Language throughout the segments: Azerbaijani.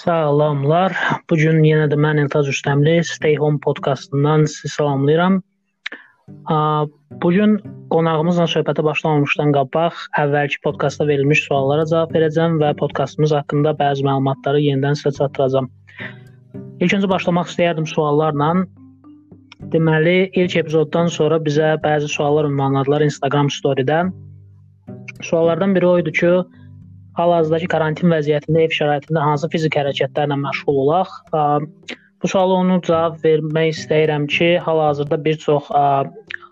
Salamlar. Bu gün yenə də mən Eltaz Rüstəmli Stay Home podkastından sizi salamlayıram. Bu gün qonağımızla söhbətə başlamamışdan qabaq əvvəlki podkastda verilmiş suallara cavab verəcəm və podkastımız haqqında bəzi məlumatları yenidən sizə çatdıracağam. İlk öncə başlamaq istəyərdim suallarla. Deməli, ilk epizoddan sonra bizə bəzi suallar ünvanladılar Instagram story-də. Suallardan biri o idi ki, hal-hazırdakı karantin vəziyyətində ev şəraitində hansı fiziki hərəkətlərlə məşğul olaq? Bu suala onu cavab vermək istəyirəm ki, hal-hazırda bir çox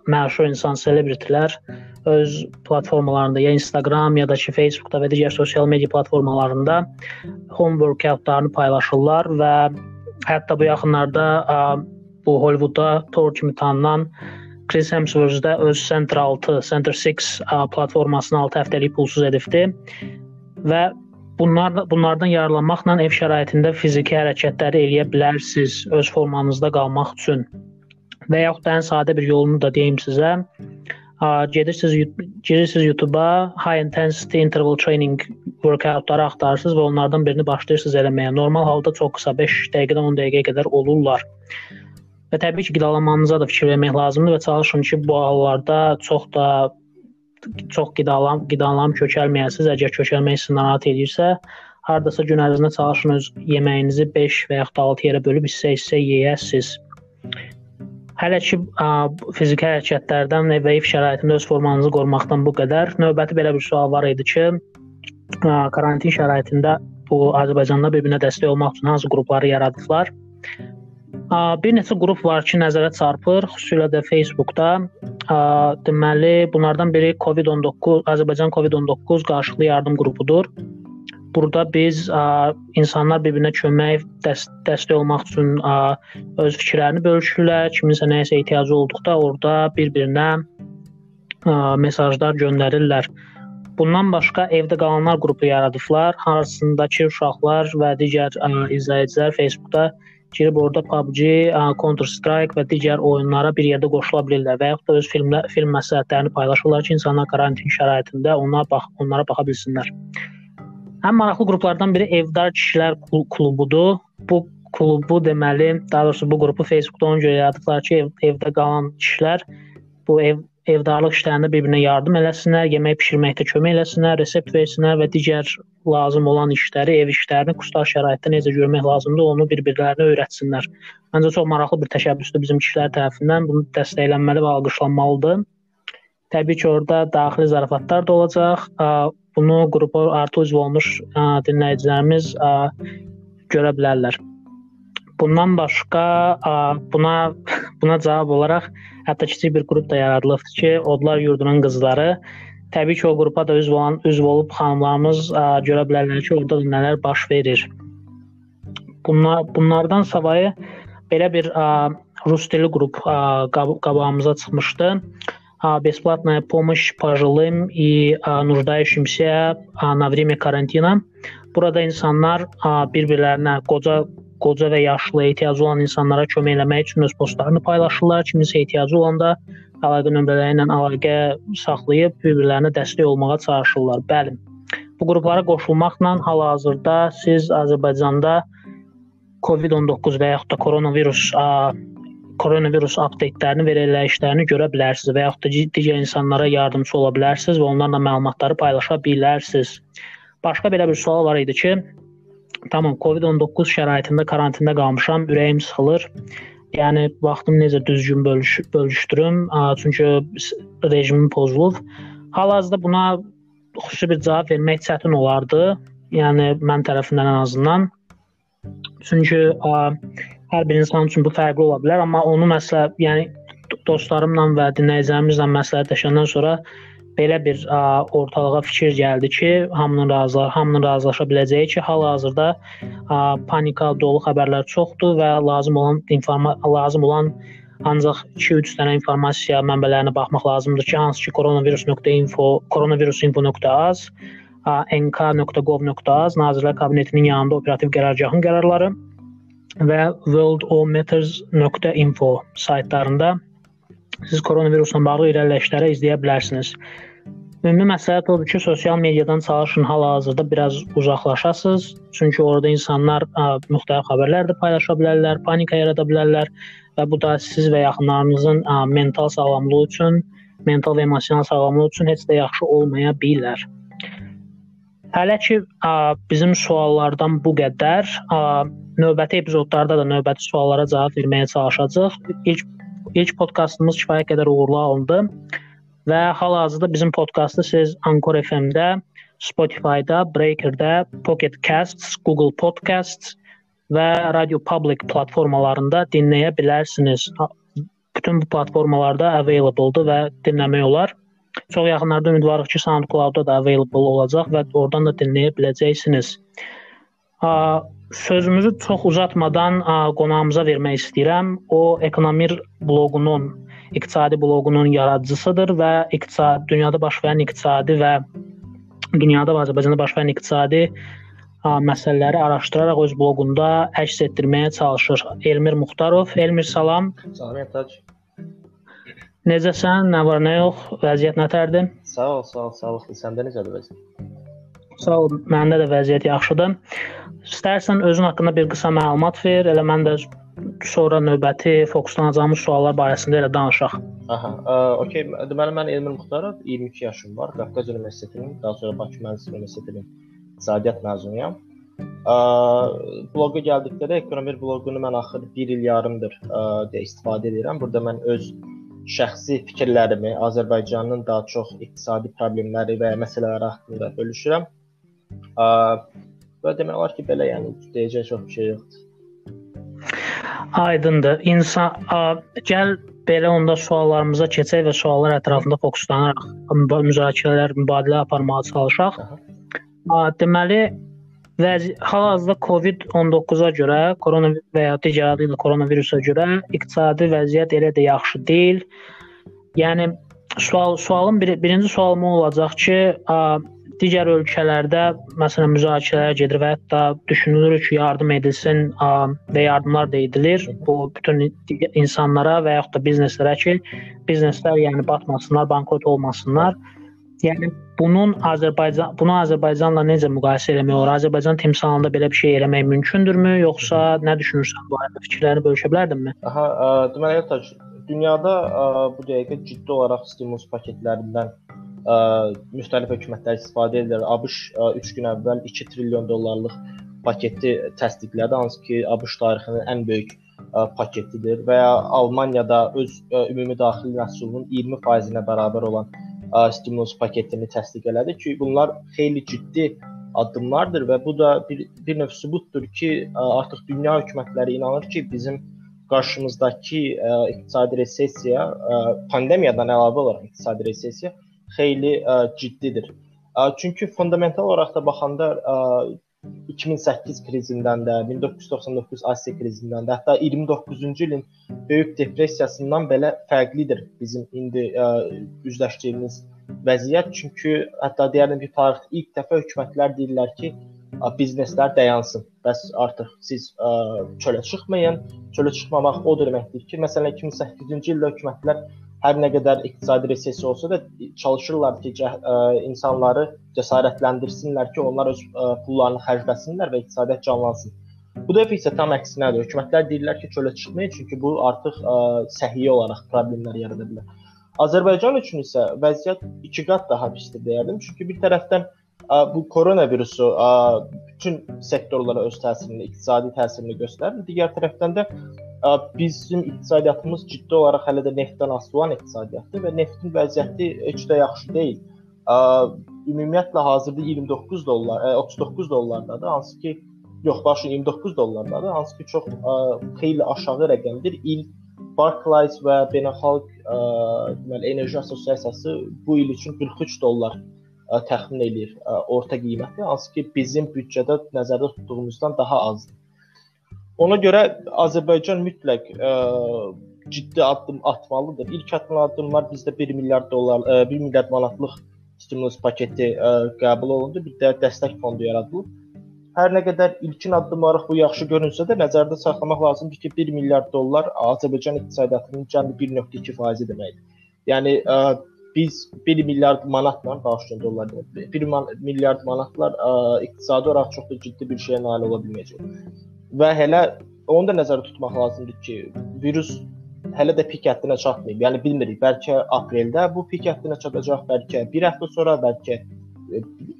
məşhur insan selebritilər öz platformalarında, ya Instagram ya da ki Facebookda və digər sosial media platformalarında home workoutlarını paylaşırlar və hətta bu yaxınlarda bu Hollywoodda Thor kimi tanınan Chris Hemsworth də öz Center 6, Center 6 platformasını 6 həftəlik pulsuz edibdi və bunlar bunlardan yararlanmaqla ev şəraitində fiziki hərəkətləri eləyə bilərsiniz öz formanızda qalmaq üçün. Və yaxud da ən sadə bir yolunu da deyim sizə. Gedirsiniz girirsiniz YouTube-a high intensity interval training workoutları axtarırsınız və onlardan birini başlayırsınız eləməyə. Normal halda çox qısa 5 dəqiqədən 10 dəqiqəyə qədər olurlar. Və təbii ki, qidalanmanıza da fikir vermək lazımdır və çalışın ki, bu hallarda çox da çox qidalan qidalanım kökəlməyəsiniz. Əgər kökəlmək sizi narahat edirsə, hardasa gün ərzində çalışın öz yeməyinizi 5 və yaxud da 6 yerə bölüb hissə-hissə yeyəsiniz. Hələ ki ə, fiziki hərəkətlərdən və ev şəraitində öz formanızı qorumaqdan bu qədər. Növbəti belə bir sual var idi ki, ə, karantin şəraitində bu Azərbaycanda bir-birinə dəstək olmaq üçün hansı qrupları yaradıblar? Bir neçə qrup var ki, nəzərə çarpır, xüsusilə də Facebookda. Deməli, bunlardan biri COVID-19 Azərbaycan COVID-19 qarşılıqlı yardım qrupudur. Burada biz insanlar bir-birinə kömək, dəst dəstək olmaq üçün öz fikirlərini bölüşürlər. Kiminsə nəyisə ehtiyacı olduqda orada bir-birinə mesajlar göndərirlər. Bundan başqa evdə qalanlar qrupu yaradıblar, hansındakı uşaqlar və digər izləyicilər Facebookda girib orada PUBG, Counter Strike və digər oyunlara bir yerdə qoşula bilirlər və yaxud da öz filmlər, film məsləhətlərini paylaşırlar ki, insanlar karantin şəraitində onlara bax, onlara baxa bilsinlər. Ən maraqlı qruplardan biri Evdar Kişilər klubudur. Bu klubu deməli, daha doğrusu bu qrupu Facebookda ona görə yaradıblar ki, ev, evdə qalan kişilər bu ev evdarlıq işlərində bir-birinə yardım eləsinlər, yemək bişirməkdə kömək eləsinlər, resept versinlər və digər lazım olan işləri, ev işlərini kustar şəraitdə necə görmək lazımdır, onu bir-birlərinə öyrətsinlər. Məncə çox maraqlı bir təşəbbüsdür bizim kişilər tərəfindən. Bunu dəstəklənməli və alqışlanmalıdır. Təbii ki, orada daxili zarafatlar da olacaq. Bunu qrupa artıq üzv olmuş dinləyicilərimiz görə bilərlər. Bundan başqa buna buna cavab olaraq Hətta kiçik bir qrup da yaradılıbdı ki, Odlar yurdunun qızları təbii ki, o qrupa da üzv olan, üzv olub xanımlarımız ə, görə bilərlər ki, orada nələr baş verir. Bunlar bunlardan savayı belə bir ə, rus dili qrup ə, qab qabağımıza çıxmışdı. Бесплатная помощь пожилым и нуждающимся на время карантина. Burada insanlar bir-birlərinə qoca qoca və yaşlı ehtiyacı olan insanlara kömək eləmək üçün öz postlarını paylaşırlar. Kiminsə ehtiyacı olanda əlaqə nömrələri ilə əlaqə saxlayıb bir-birlərinə dəstək olmağa çalışırlar. Bəli. Bu qruplara qoşulmaqla hal-hazırda siz Azərbaycanda COVID-19 və yaxud da koronavirus a, koronavirus update-lərini və irəliləyişlərini görə bilərsiniz və yaxud da digər insanlara yardımçı ola bilərsiniz və onlarla məlumatları paylaşa bilərsiniz. Başqa belə bir sual var idi ki, Tamam, COVID-19 şəraitində karantində qalmışam, ürəyim sıxılır. Yəni vaxtımı necə düzgün bölüş bölüşdürüm, çünki rejimim pozulub. Hal-hazırda buna xüsusi bir cavab vermək çətin olardı. Yəni mən tərəfindən ən azından. Çünki ə, hər bir insan üçün bu fərqli ola bilər, amma onu məsələ, yəni dostlarımla və dinləyicilərimizlə məsləhətləşəndən sonra belə bir ə, ortalığa fikir gəldi ki, hamının razı, hamının razılaşa biləcəyi ki, hal-hazırda panika dolu xəbərlər çoxdur və lazım olan informa lazım olan ancaq 2-3 dənə informasiya mənbələrinə baxmaq lazımdır ki, hansı ki koronavirus.info, koronavirusinfo.az, nk.gov.az Nazirlər Kabinetinin yanında operativ qərargahın qərarları və worldometers.info saytlarında siz koronavirusla bağlı irəliləyişləri izləyə bilərsiniz. Ümumi məsləhət odur ki, sosial mediadan çalışın hal-hazırda biraz uzaqlaşasınız. Çünki orada insanlar ə, müxtəlif xəbərlər də paylaşa bilərlər, panika yarada bilərlər və bu da siz və yaxınlarınızın ə, mental sağlamlığı üçün, mental və emosional sağlamlığı üçün heç də yaxşı olmaya bilər. Hələ ki ə, bizim suallardan bu qədər. Ə, növbəti epizodlarda da növbəti suallara cavab verməyə çalışacağıq. İlk ilk podkastımız kifayət qədər uğurlu alındı. Və hal-hazırda bizim podkastı siz Anchor FM-də, Spotify-da, Breaker-də, Pocket Casts, Google Podcasts və Radio Public platformalarında dinləyə bilərsiniz. Bütün bu platformalarda available-dur və dinləmək olar. Çox yaxınlarda ümidvarıq ki, SoundCloud-da da available olacaq və oradan da dinləyə biləcəksiniz. Sözümüzü çox uzatmadan qonağımıza vermək istəyirəm. O Ekonomir bloqunun iqtisadi bloqunun yaradıcısıdır və iqtisad dünyada baş verən iqtisadi və dünyada və Azərbaycanda baş verən iqtisadi məsələləri araşdıraraq öz bloqunda əks etdirməyə çalışır. Elmir Muxtarov, Elmir salam. Salam Tac. Necəsən? Nə var, nə yox? Vəziyyət nətərdir? Sağ ol, sağ ol, sağlıqlı. Səndə necədir vəziyyət? Sağ ol, məndə də vəziyyət yaxşıdır. İstərsən özün haqqında bir qısa məlumat ver, elə mən də sonra növbəti fokuslanacağımız suallar barəsində elə danışaq. Aha, ə, okey. Deməli mən Elmir Muxtarov, 22 yaşım var. Qafqaz Universitetinin, daha sonra Bakı Mühəndislik Universitetinin iqtisadiyyat məzunuyam. Ə, bloqa gəldikdə də ekonomi bloqunu mən axır 1 il yarımdır ə, deyə istifadə edirəm. Burada mən öz şəxsi fikirlərimi, Azərbaycanın daha çox iqtisadi problemləri və məsələləri haqqında bölüşürəm. Ə, və demək olar ki, belə yəni deyəcək çox bir şey yoxdur. Aydındır. İnsan a, gəl belə onda suallarımıza keçək və suallar ətrafında fokuslanaraq müzakirələr, mübadilə aparmağa çalışaq. A, deməli hal-hazırda COVID-19-a görə, korona və ya digər adı ilə koronavirusa görə iqtisadi vəziyyət elə də yaxşı deyil. Yəni sual sualım bir, birinci sualım olacaq ki, a, digər ölkələrdə məsələn müzakirələr gedir və hətta düşünülür ki, yardım edilsin və yardımlar da edilir. Bu bütün insanlara və yaxud da bizneslərə ki, bizneslər yəni batmasınlar, bankrot olmasınlar. Yəni bunun Azərbaycan bunu Azərbaycanla necə müqayisə etmək olar? Azərbaycan timsalında belə bir şey eləmək mümkündürmü, yoxsa nə düşünürsən bu barədə fikirlərini bölüşə bilərdinmi? Aha, ə, deməli Tac, dünyada ə, bu dəqiqə ciddi olaraq stimulus paketlərindən ə, müxtəlif hökumətlər istifadə edirlər. ABŞ 3 gün əvvəl 2 trilyon dollarlıq paketi təsdiqlədi, hansı ki, ABŞ tarixinin ən böyük ə, paketidir və ya Almaniyada öz ə, ümumi daxili məhsulunun 20%-nə bərabər olan ə, stimulus paketini təsdiq elədi ki, bunlar xeyli ciddi addımlardır və bu da bir bir növ sübutdur ki, ə, artıq dünya hökumətləri inanır ki, bizim qarşımızdakı ə, iqtisadi resessiya, ə, pandemiyadan əlavə olaraq iqtisadi resessiya xeyli ə, ciddidir. Ə, çünki fundamental olaraq da baxanda ə, 2008 krizindən də, 1999 Asiya krizindən də, hətta 29-cu ilin böyük depressiyasından belə fərqlidir bizim indi ə, üzləşdiyimiz vəziyyət. Çünki hətta deyərdim ki, tarixdə ilk dəfə hökumətlər deyirlər ki, ə, bizneslər dayansın. Bəs artıq siz ə, çölə çıxmayın. Çölə çıxmamaq o deməkdir ki, məsələn 2008-ci ildə hökumətlər hər nə qədər iqtisadi resessiya olsa da çalışırlar ki, ə, e, insanları cəsarətləndirsinlər ki, onlar öz ə, e, pullarını xərcləsinlər və iqtisadiyyat canlansın. Bu dəfə isə tam əksinədir. Hökumətlər deyirlər ki, çölə çıxmayın, çünki bu artıq ə, e, səhiyyə olaraq problemlər yarada bilər. Azərbaycan üçün isə vəziyyət 2 qat daha pisdir deyərdim. Çünki bir tərəfdən ə, bu koronavirusu ə, bütün sektorlara öz təsirini, iqtisadi təsirini göstərir. Digər tərəfdən də bizim iqtisadiyyatımız ciddi olaraq hələ də neftdən asılı olan iqtisadiyyatdır və neftin vəziyyəti heç də yaxşı deyil. Ümumiyyətlə hazırda 29 dollar, 39 dollardadır, hansı ki yox, başın 29 dollardadır, hansı ki çox xeyli aşağı rəqəmdir. İl Barclays və Beynəlxalq deməli enerji assosiasiyası bu il üçün 43 dollar təxmin eləyir orta qiyməti, hansı ki bizim büdcədə nəzərdə tutduğumuzdan daha azdır. Ona görə Azərbaycan mütləq ə, ciddi addım atmalıdır. İlk atılan addımlar bizdə 1 milyard dollar, ə, e, 1 milyard manatlıq stimulus paketi ə, qəbul olundu. Bir də dəstək fondu yaradılıb. Hər nə qədər ilkin addım olaraq bu yaxşı görünsə də nəzərdə saxlamaq lazımdır ki, 1 milyard dollar Azərbaycan iqtisadiyyatının cəmi 1.2% deməkdir. Yəni ə, biz 1 milyard manatla bağışlayın dollar 1 milyard manatlar ə, iqtisadi olaraq çox da ciddi bir şeyə nail ola bilməyəcək. Və hələ onu da nəzərdə tutmaq lazımdır ki, virus hələ də pik həddinə çatmayıb. Yəni bilmirik, bəlkə apreldə bu pik həddinə çatacaq, bəlkə 1 həftə sonra, bəlkə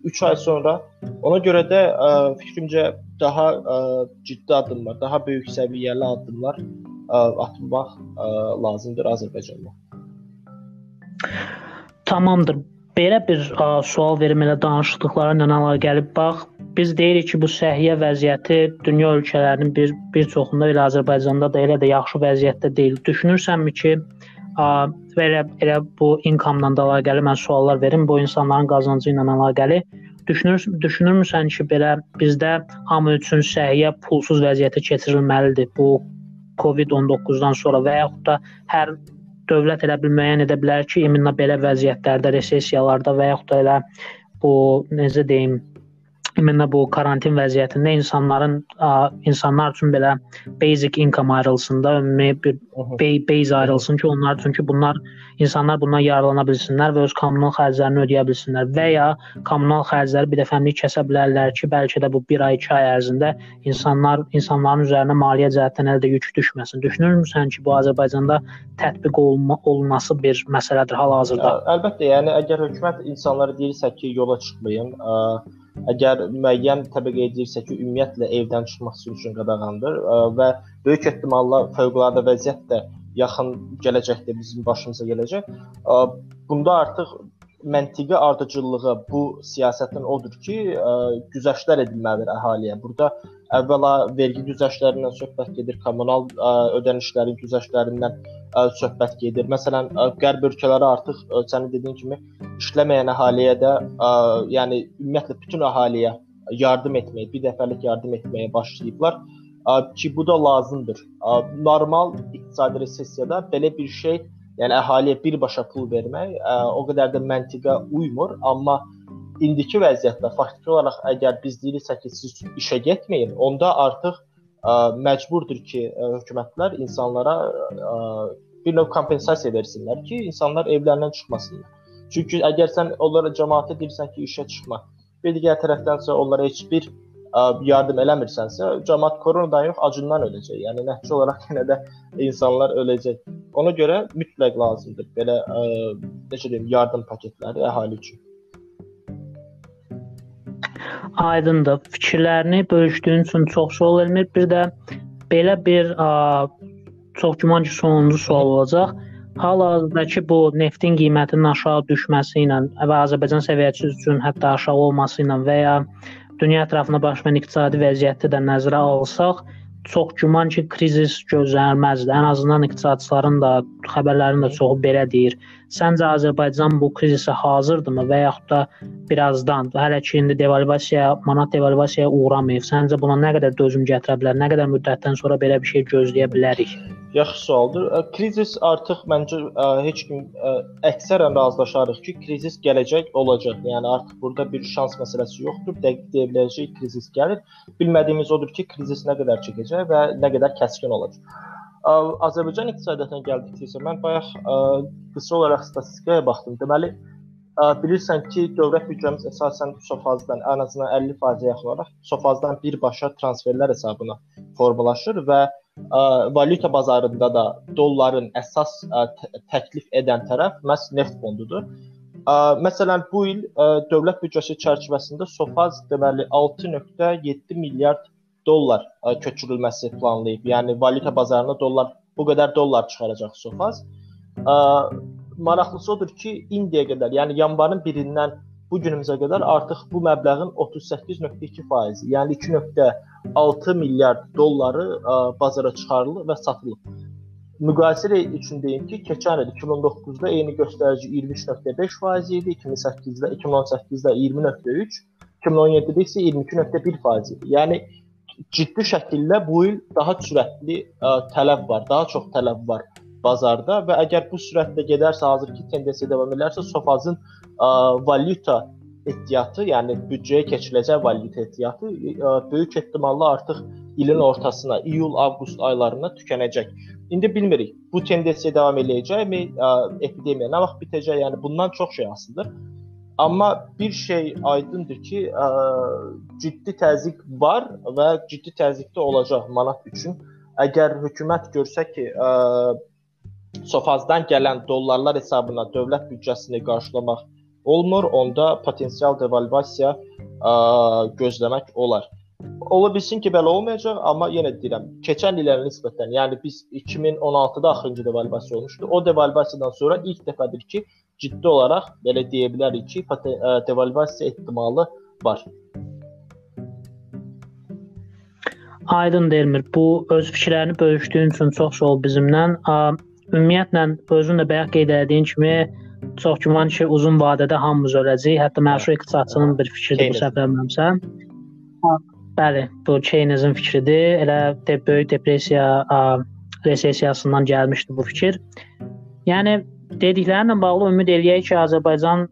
3 ay sonra. Ona görə də ə, fikrimcə daha ə, ciddi addımlar, daha böyük səviyyəli addımlar ə, atmaq ə, lazımdır Azərbaycanda. Tamamdır. Belə bir ə, sual verim elə danışdıqları ilə əlaqəli bax. Biz deyirik ki, bu səhiyyə vəziyyəti dünya ölkələrinin bir bir çoxunda elə Azərbaycanda da elə də yaxşı vəziyyətdə deyil. Düşünürsənmi ki, ə, belə elə bu inkamla da əlaqəli mən suallar verim, bu insanların qazancı ilə əlaqəli. Düşünür düşünürmüsən ki, belə bizdə hamı üçün səhiyyə pulsuz vəziyyətə keçirilməlidir bu COVID-19-dan sonra və yaxud da hər dövlət elə bil müəyyən edə bilər ki, iminə belə vəziyyətlərdə, resessiyalarda və yaxud da elə bu necə deyim, iminə bu karantin vəziyyətində insanların insanlar üçün belə basic income ayrılsın da, ümumi bir base ayrılsın ki, onlar çünki bunlar insanlar bundan yararlana bilsinlər və öz kommunal xərclərini ödəyə bilsinlər və ya kommunal xərcləri bir dəfəlik kəsə bilərlər ki, bəlkə də bu 1 ay, 2 ay ərzində insanlar insanların üzərinə maliyyə cəhətdən əldə yük düşməsin. Düşünürmüsən ki, bu Azərbaycanda tətbiq olunma, olunması bir məsələdir hal-hazırda? Əlbəttə, yəni əgər hökumət insanlara deyirsə ki, yola çıxmayın, ə, əgər müəyyən təbəqə edirsə ki, ümumiyyətlə evdən çıxmaq üçün qadağandır ə, və böyük ehtimalla fövqəladə vəziyyət də yaxın gələcəkdə bizim başımıza gələcək. Bunda artıq məntiqi ardıcıllığı bu siyasətin odur ki, güzəştlər edilməlidir əhaliyə. Burada əvvəla vergi güzəştlərindən söhbət gedir, kommunal ödənişlərin güzəştlərindən söhbət gedir. Məsələn, qərb ölkələri artıq sənin dediyin kimi işləməyən əhaliyə də, yəni ümumiyyətlə bütün əhaliyə yardım etməyə, bir dəfəlik yardım etməyə başlayıblar ki, bu da lazımdır. Normal iqtisadi resessiyada belə bir şey, yəni əhaliyə birbaşa pul vermək o qədər də məntiqə uymur, amma indiki vəziyyətdə faktiki olaraq əgər biz deyiriksə ki, siz işə getməyin, onda artıq ə, məcburdur ki, ə, hökumətlər insanlara ə, bir növ kompensasiya versinlər ki, insanlar evlərindən çıxmasınlar. Çünki əgər sən onlara cəmaətə deyirsən ki, işə çıxma, bir digər tərəfdənsə onlara heç bir yardım eləmirsənsə, cəmaət koronadan yox, acından öləcək. Yəni nəticə olaraq yenə də insanlar öləcək. Ona görə mütləq lazımdır belə ə, necə deyim, yardım paketləri əhali üçün. Aydındır. Fikirlərini bölüşdüyün üçün çox sağ ol Elmir. Bir də belə bir ə, çox güman ki, sonuncu sual olacaq. Hal-hazırdakı bu neftin qiymətinin aşağı düşməsi ilə və Azərbaycan səviyyəsi üçün hətta aşağı olması ilə və ya dünya ətrafında baş verən iqtisadi vəziyyəti də nəzərə alsaq, çox güman ki, krizis gözlənilməzdir. Ən azından iqtisadçıların da xəbərlərin də çoxu belə deyir. Səncə Azərbaycan bu krizisə hazırdırmı və yaxud da birazdan hələ ki indi devalvasiya, manat devalvasiyaya uğramayıb. Səncə buna nə qədər dözüm gətirə bilər? Nə qədər müddətdən sonra belə bir şey gözləyə bilərik? Yaxşı sualdır. Krizis artıq məncə heç kim əksərən razılaşarıq ki, krizis gələcək olacaq. Yəni artıq burada bir şans məsələsi yoxdur. Dəqiq deyə biləcəyik krizis gəlir. Bilmədiyimiz odur ki, krizis nə qədər çəkəcək və nə qədər kəskin olacaq. Azərbaycan iqtisadiyyatına gəldikdə isə mən bayaq qısa olaraq statistikaya baxdım. Deməli, bilirsən ki, dövlət büdcəmiz əsasən Sofazdan ən azından 50%-ə yaxın olaraq Sofazdan birbaşa transferlər hesabına formalaşır və ə, valyuta bazarında da dolların əsas ə, təklif edən tərəf məhz neft fondudur. Ə, məsələn, bu il ə, dövlət büdcəsi çərçivəsində Sofaz deməli 6.7 milyard dollar ə, köçürülməsi planlayıb. Yəni valyuta bazarına dollar bu qədər dollar çıxaracaq Sofaz. Ə, maraqlısı odur ki, indiyə qədər, yəni yanvarın 1-dən bu günümüzə qədər artıq bu məbləğin 38.2%, yəni 2.6 milyard dolları ə, bazara çıxarılıb və satılıb. Müqayisə üçün deyim ki, keçən il 2009-da eyni göstərici 23.5% idi, 2008-də 2018-də 20.3, 2017-də isə 22.1% idi. Yəni ciddi şəkildə bu il daha sürətli ə, tələb var, daha çox tələb var bazarda və əgər bu sürətlə gedərsə, hazırki tendensiya davam edərsə, Sofazın ə, valyuta ehtiyatı, yəni büdcəyə keçiriləcək valyuta ehtiyatı böyük ehtimalla artıq ilin ortasına, iyul-avqust aylarına tükənəcək. İndi bilmirik, bu tendensiya davam eləyəcəkmi, epidemiya nə vaxt bitəcək? Yəni bundan çox şey asılıdır. Amma bir şey aydındır ki, ə, ciddi təzyiq var və ciddi təzyiqdə olacaq manat üçün. Əgər hökumət görsə ki, ə, Sofazdan gələn dollarlar hesabına dövlət büdcəsini qarşılamaq olmur, onda potensial devalvasiya ə, gözləmək olar. Ola bilsin ki, belə olmayacaq, amma yenə deyirəm, keçən illərə nisbətən, yəni biz 2016-da axırıncı devalvasiya olmuşdu. O devalvasiyadan sonra ilk dəfədir ki, ciddi olaraq belə deyə bilərik ki, devalvasiya ehtimalı var. Aydın Delmir, bu öz fikirlərini bölüşdüyün üçün çox sağ ol bizimlə. Ümumiyyətlə özün də bayaq qeyd etdiyin kimi çox güman ki, uzun vadədə hamımız öləcəyik. Hətta məşhur iqtisadçının bir fikridir bu səhv eləmirəmsə. Bəli, bu Keynesin fikridir. Elə de böyük depressiya, resessiyasından gəlmişdi bu fikir. Yəni dediklərinlə bağlı ümid eləyək ki, Azərbaycan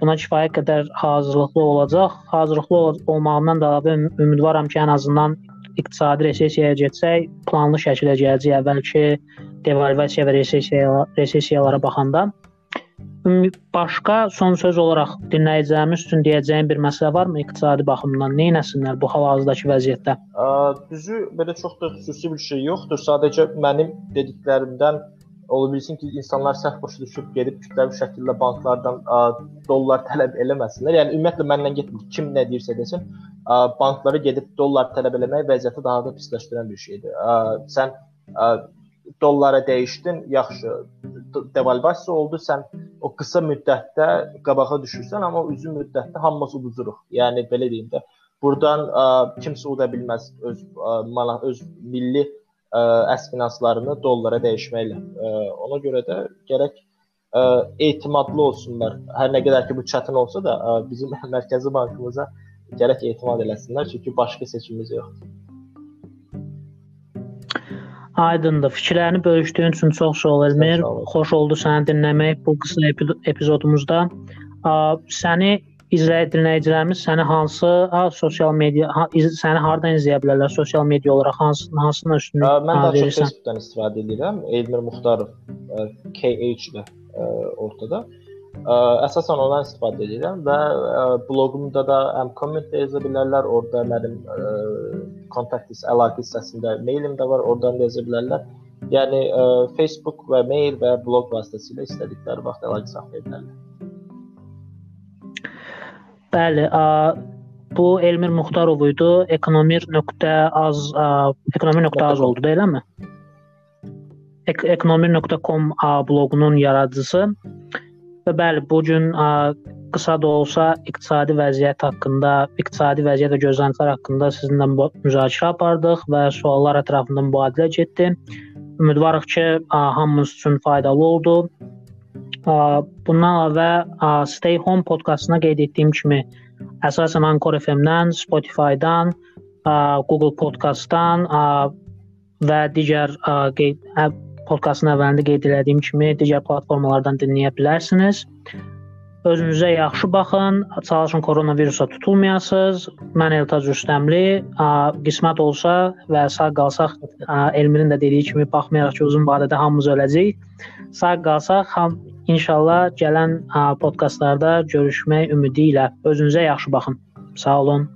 buna kifayət qədər hazırlıqlı olacaq. Hazırlıqlı olmağından da ümidvaram ki, ən azından iqtisadi resessiyaya getsək, planlı şəkildə gələcək əvvəlki devalvasiya və resessiya resessiyalara baxanda başqa son söz olaraq dinləyicilərimiz üçün deyəcəyim bir məsələ varmı iqtisadi baxımdan? Nə etsinlər bu hal-hazırdakı vəziyyətdə? Düzü belə çox da xüsusi bir şey yoxdur. Sadəcə mənim dediklərimdən ola bilsin ki, insanlar səhv başa düşüb gedib kütləvi şəkildə banklardan ə, dollar tələb eləməsinlər. Yəni ümumiyyətlə məndən getmir. Kim nə deyirsə desin, ə, banklara gedib dollar tələb eləmək vəziyyəti daha da pisləşdirən bir şeydir. Ə, sən ə, dollara dəyişdin, yaxşı, devalvasiya oldu, sən o qısa müddətdə qabağa düşürsən, amma uzun müddətdə hamımız uduzuruq. Yəni belə deyim də, burdan ə, kimsə uda bilməz öz ə, manat öz milli ə, əs finanslarını dollara dəyişməklə. Ə, ona görə də gərək ə, etimadlı olsunlar. Hər nə qədər ki bu çətin olsa da, ə, bizim mərkəzi bankımıza gərək etimad eləsinlər, çünki başqa seçimimiz yoxdur. Aydındır. Fikirlərini bölüşdüyün üçün çox sağ ol Elmir. Xoş oldu səni dinləmək bu qısa epizodumuzda. Səni izləyə dinləyicilərimiz səni hansı ha, sosial media ha, iz, səni hardan izləyə bilərlər? Sosial media olaraq hansı hansına üstünlük Mən daha çox Facebookdan istifadə edirəm. Elmir Muxtarov KH ilə ortada. Ə, əsasən ondan istifadə edirəm və ə, bloqumda da həm komment yazа bilərlər, orada mənim ə, kontakt əlaqə hissəsində mailim də var, oradan da yaza bilərlər. Yəni ə, Facebook və mail və bloq vasitəsilə istədikləri vaxt əlaqə saxlaya bilərlər. Bəli, ə, bu Elmir Muxtarov idi. Ekonomir.az ekonomir.az oldu, deyilmi? Ek ekonomir.com bloqunun yaradıcısı. Və bəli, bu gün qısa da olsa iqtisadi vəziyyət haqqında, iqtisadi vəziyyət və gözləntilər haqqında sizinlə müzakirə apardıq və suallar ətrafında mübadilə getdi. Ümidvarıq ki, hamımız üçün faydalı oldu. Bundan əlavə Stay Home podkastına qeyd etdiyim kimi əsasən Anchor FM-dən, Spotify-dan, Google Podcast-dan və digər qeyd podkastın əvvəlində qeyd etdiyim kimi digər platformalardan dinləyə bilərsiniz. Özünüzə yaxşı baxın, çalışın koronavirusa tutulmayasınız. Mən Eltaz Rüstəmli, qismət olsa və sağ qalsaq, Elmirin də dediyi kimi baxmayaraq ki, uzun vadədə hamımız öləcəyik. Sağ qalsaq, ham inşallah gələn podkastlarda görüşmək ümidi ilə özünüzə yaxşı baxın. Sağ olun.